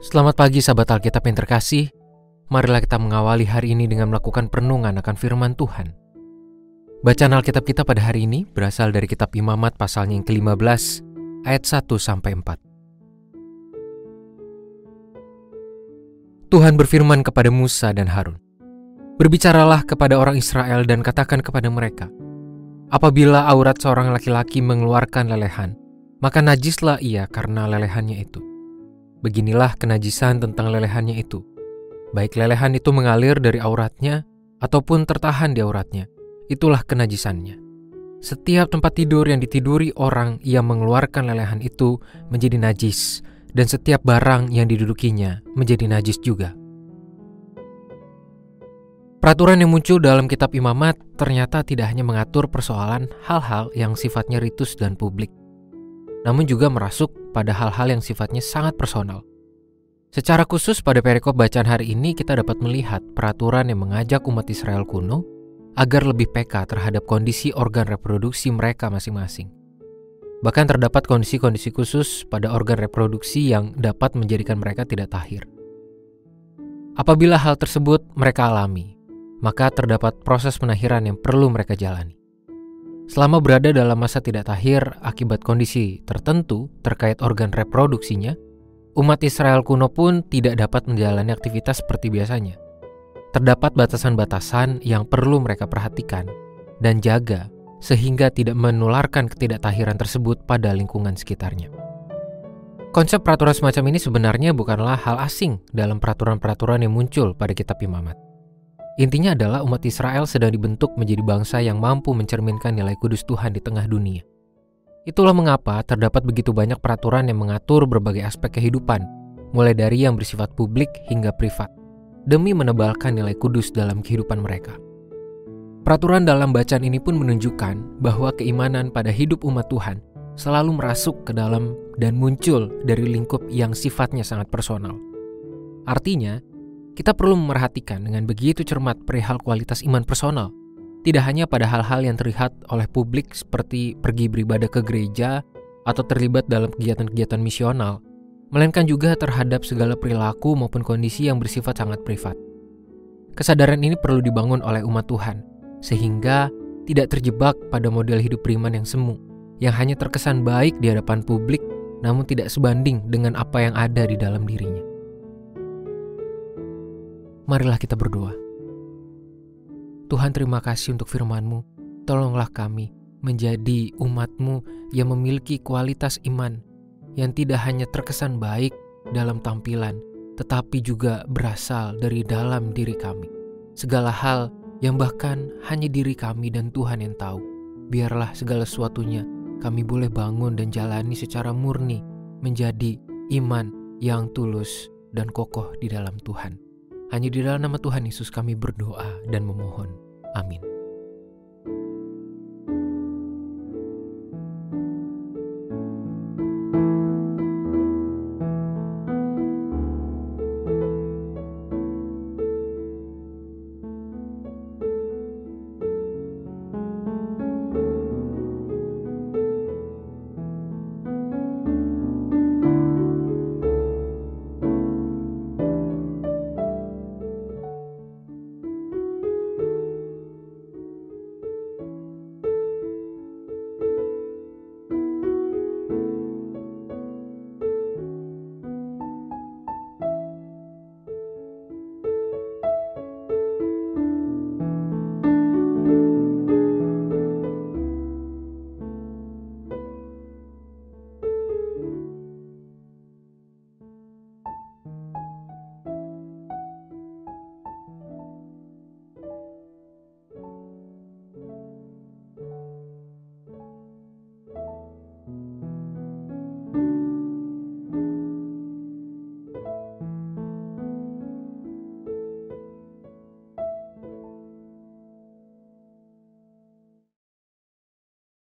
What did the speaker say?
Selamat pagi sahabat Alkitab yang terkasih. Marilah kita mengawali hari ini dengan melakukan perenungan akan firman Tuhan. Bacaan Alkitab kita pada hari ini berasal dari kitab Imamat pasalnya yang ke-15 ayat 1 sampai 4. Tuhan berfirman kepada Musa dan Harun. Berbicaralah kepada orang Israel dan katakan kepada mereka, Apabila aurat seorang laki-laki mengeluarkan lelehan, maka najislah ia karena lelehannya itu Beginilah kenajisan tentang lelehannya itu. Baik lelehan itu mengalir dari auratnya ataupun tertahan di auratnya. Itulah kenajisannya. Setiap tempat tidur yang ditiduri orang yang mengeluarkan lelehan itu menjadi najis, dan setiap barang yang didudukinya menjadi najis juga. Peraturan yang muncul dalam kitab imamat ternyata tidak hanya mengatur persoalan hal-hal yang sifatnya ritus dan publik, namun juga merasuk pada hal-hal yang sifatnya sangat personal. Secara khusus pada perikop bacaan hari ini kita dapat melihat peraturan yang mengajak umat Israel kuno agar lebih peka terhadap kondisi organ reproduksi mereka masing-masing. Bahkan terdapat kondisi-kondisi khusus pada organ reproduksi yang dapat menjadikan mereka tidak tahir. Apabila hal tersebut mereka alami, maka terdapat proses penahiran yang perlu mereka jalani. Selama berada dalam masa tidak tahir akibat kondisi tertentu terkait organ reproduksinya, umat Israel kuno pun tidak dapat menjalani aktivitas seperti biasanya. Terdapat batasan-batasan yang perlu mereka perhatikan dan jaga sehingga tidak menularkan ketidaktahiran tersebut pada lingkungan sekitarnya. Konsep peraturan semacam ini sebenarnya bukanlah hal asing dalam peraturan-peraturan yang muncul pada kitab Imamat. Intinya adalah umat Israel sedang dibentuk menjadi bangsa yang mampu mencerminkan nilai kudus Tuhan di tengah dunia. Itulah mengapa terdapat begitu banyak peraturan yang mengatur berbagai aspek kehidupan, mulai dari yang bersifat publik hingga privat, demi menebalkan nilai kudus dalam kehidupan mereka. Peraturan dalam bacaan ini pun menunjukkan bahwa keimanan pada hidup umat Tuhan selalu merasuk ke dalam dan muncul dari lingkup yang sifatnya sangat personal. Artinya, kita perlu memerhatikan dengan begitu cermat perihal kualitas iman personal, tidak hanya pada hal-hal yang terlihat oleh publik seperti pergi beribadah ke gereja atau terlibat dalam kegiatan-kegiatan misional, melainkan juga terhadap segala perilaku maupun kondisi yang bersifat sangat privat. Kesadaran ini perlu dibangun oleh umat Tuhan, sehingga tidak terjebak pada model hidup beriman yang semu, yang hanya terkesan baik di hadapan publik, namun tidak sebanding dengan apa yang ada di dalam dirinya. Marilah kita berdoa. Tuhan terima kasih untuk firman-Mu. Tolonglah kami menjadi umat-Mu yang memiliki kualitas iman yang tidak hanya terkesan baik dalam tampilan, tetapi juga berasal dari dalam diri kami. Segala hal yang bahkan hanya diri kami dan Tuhan yang tahu. Biarlah segala sesuatunya kami boleh bangun dan jalani secara murni menjadi iman yang tulus dan kokoh di dalam Tuhan. Hanya di dalam nama Tuhan Yesus kami berdoa dan memohon. Amin.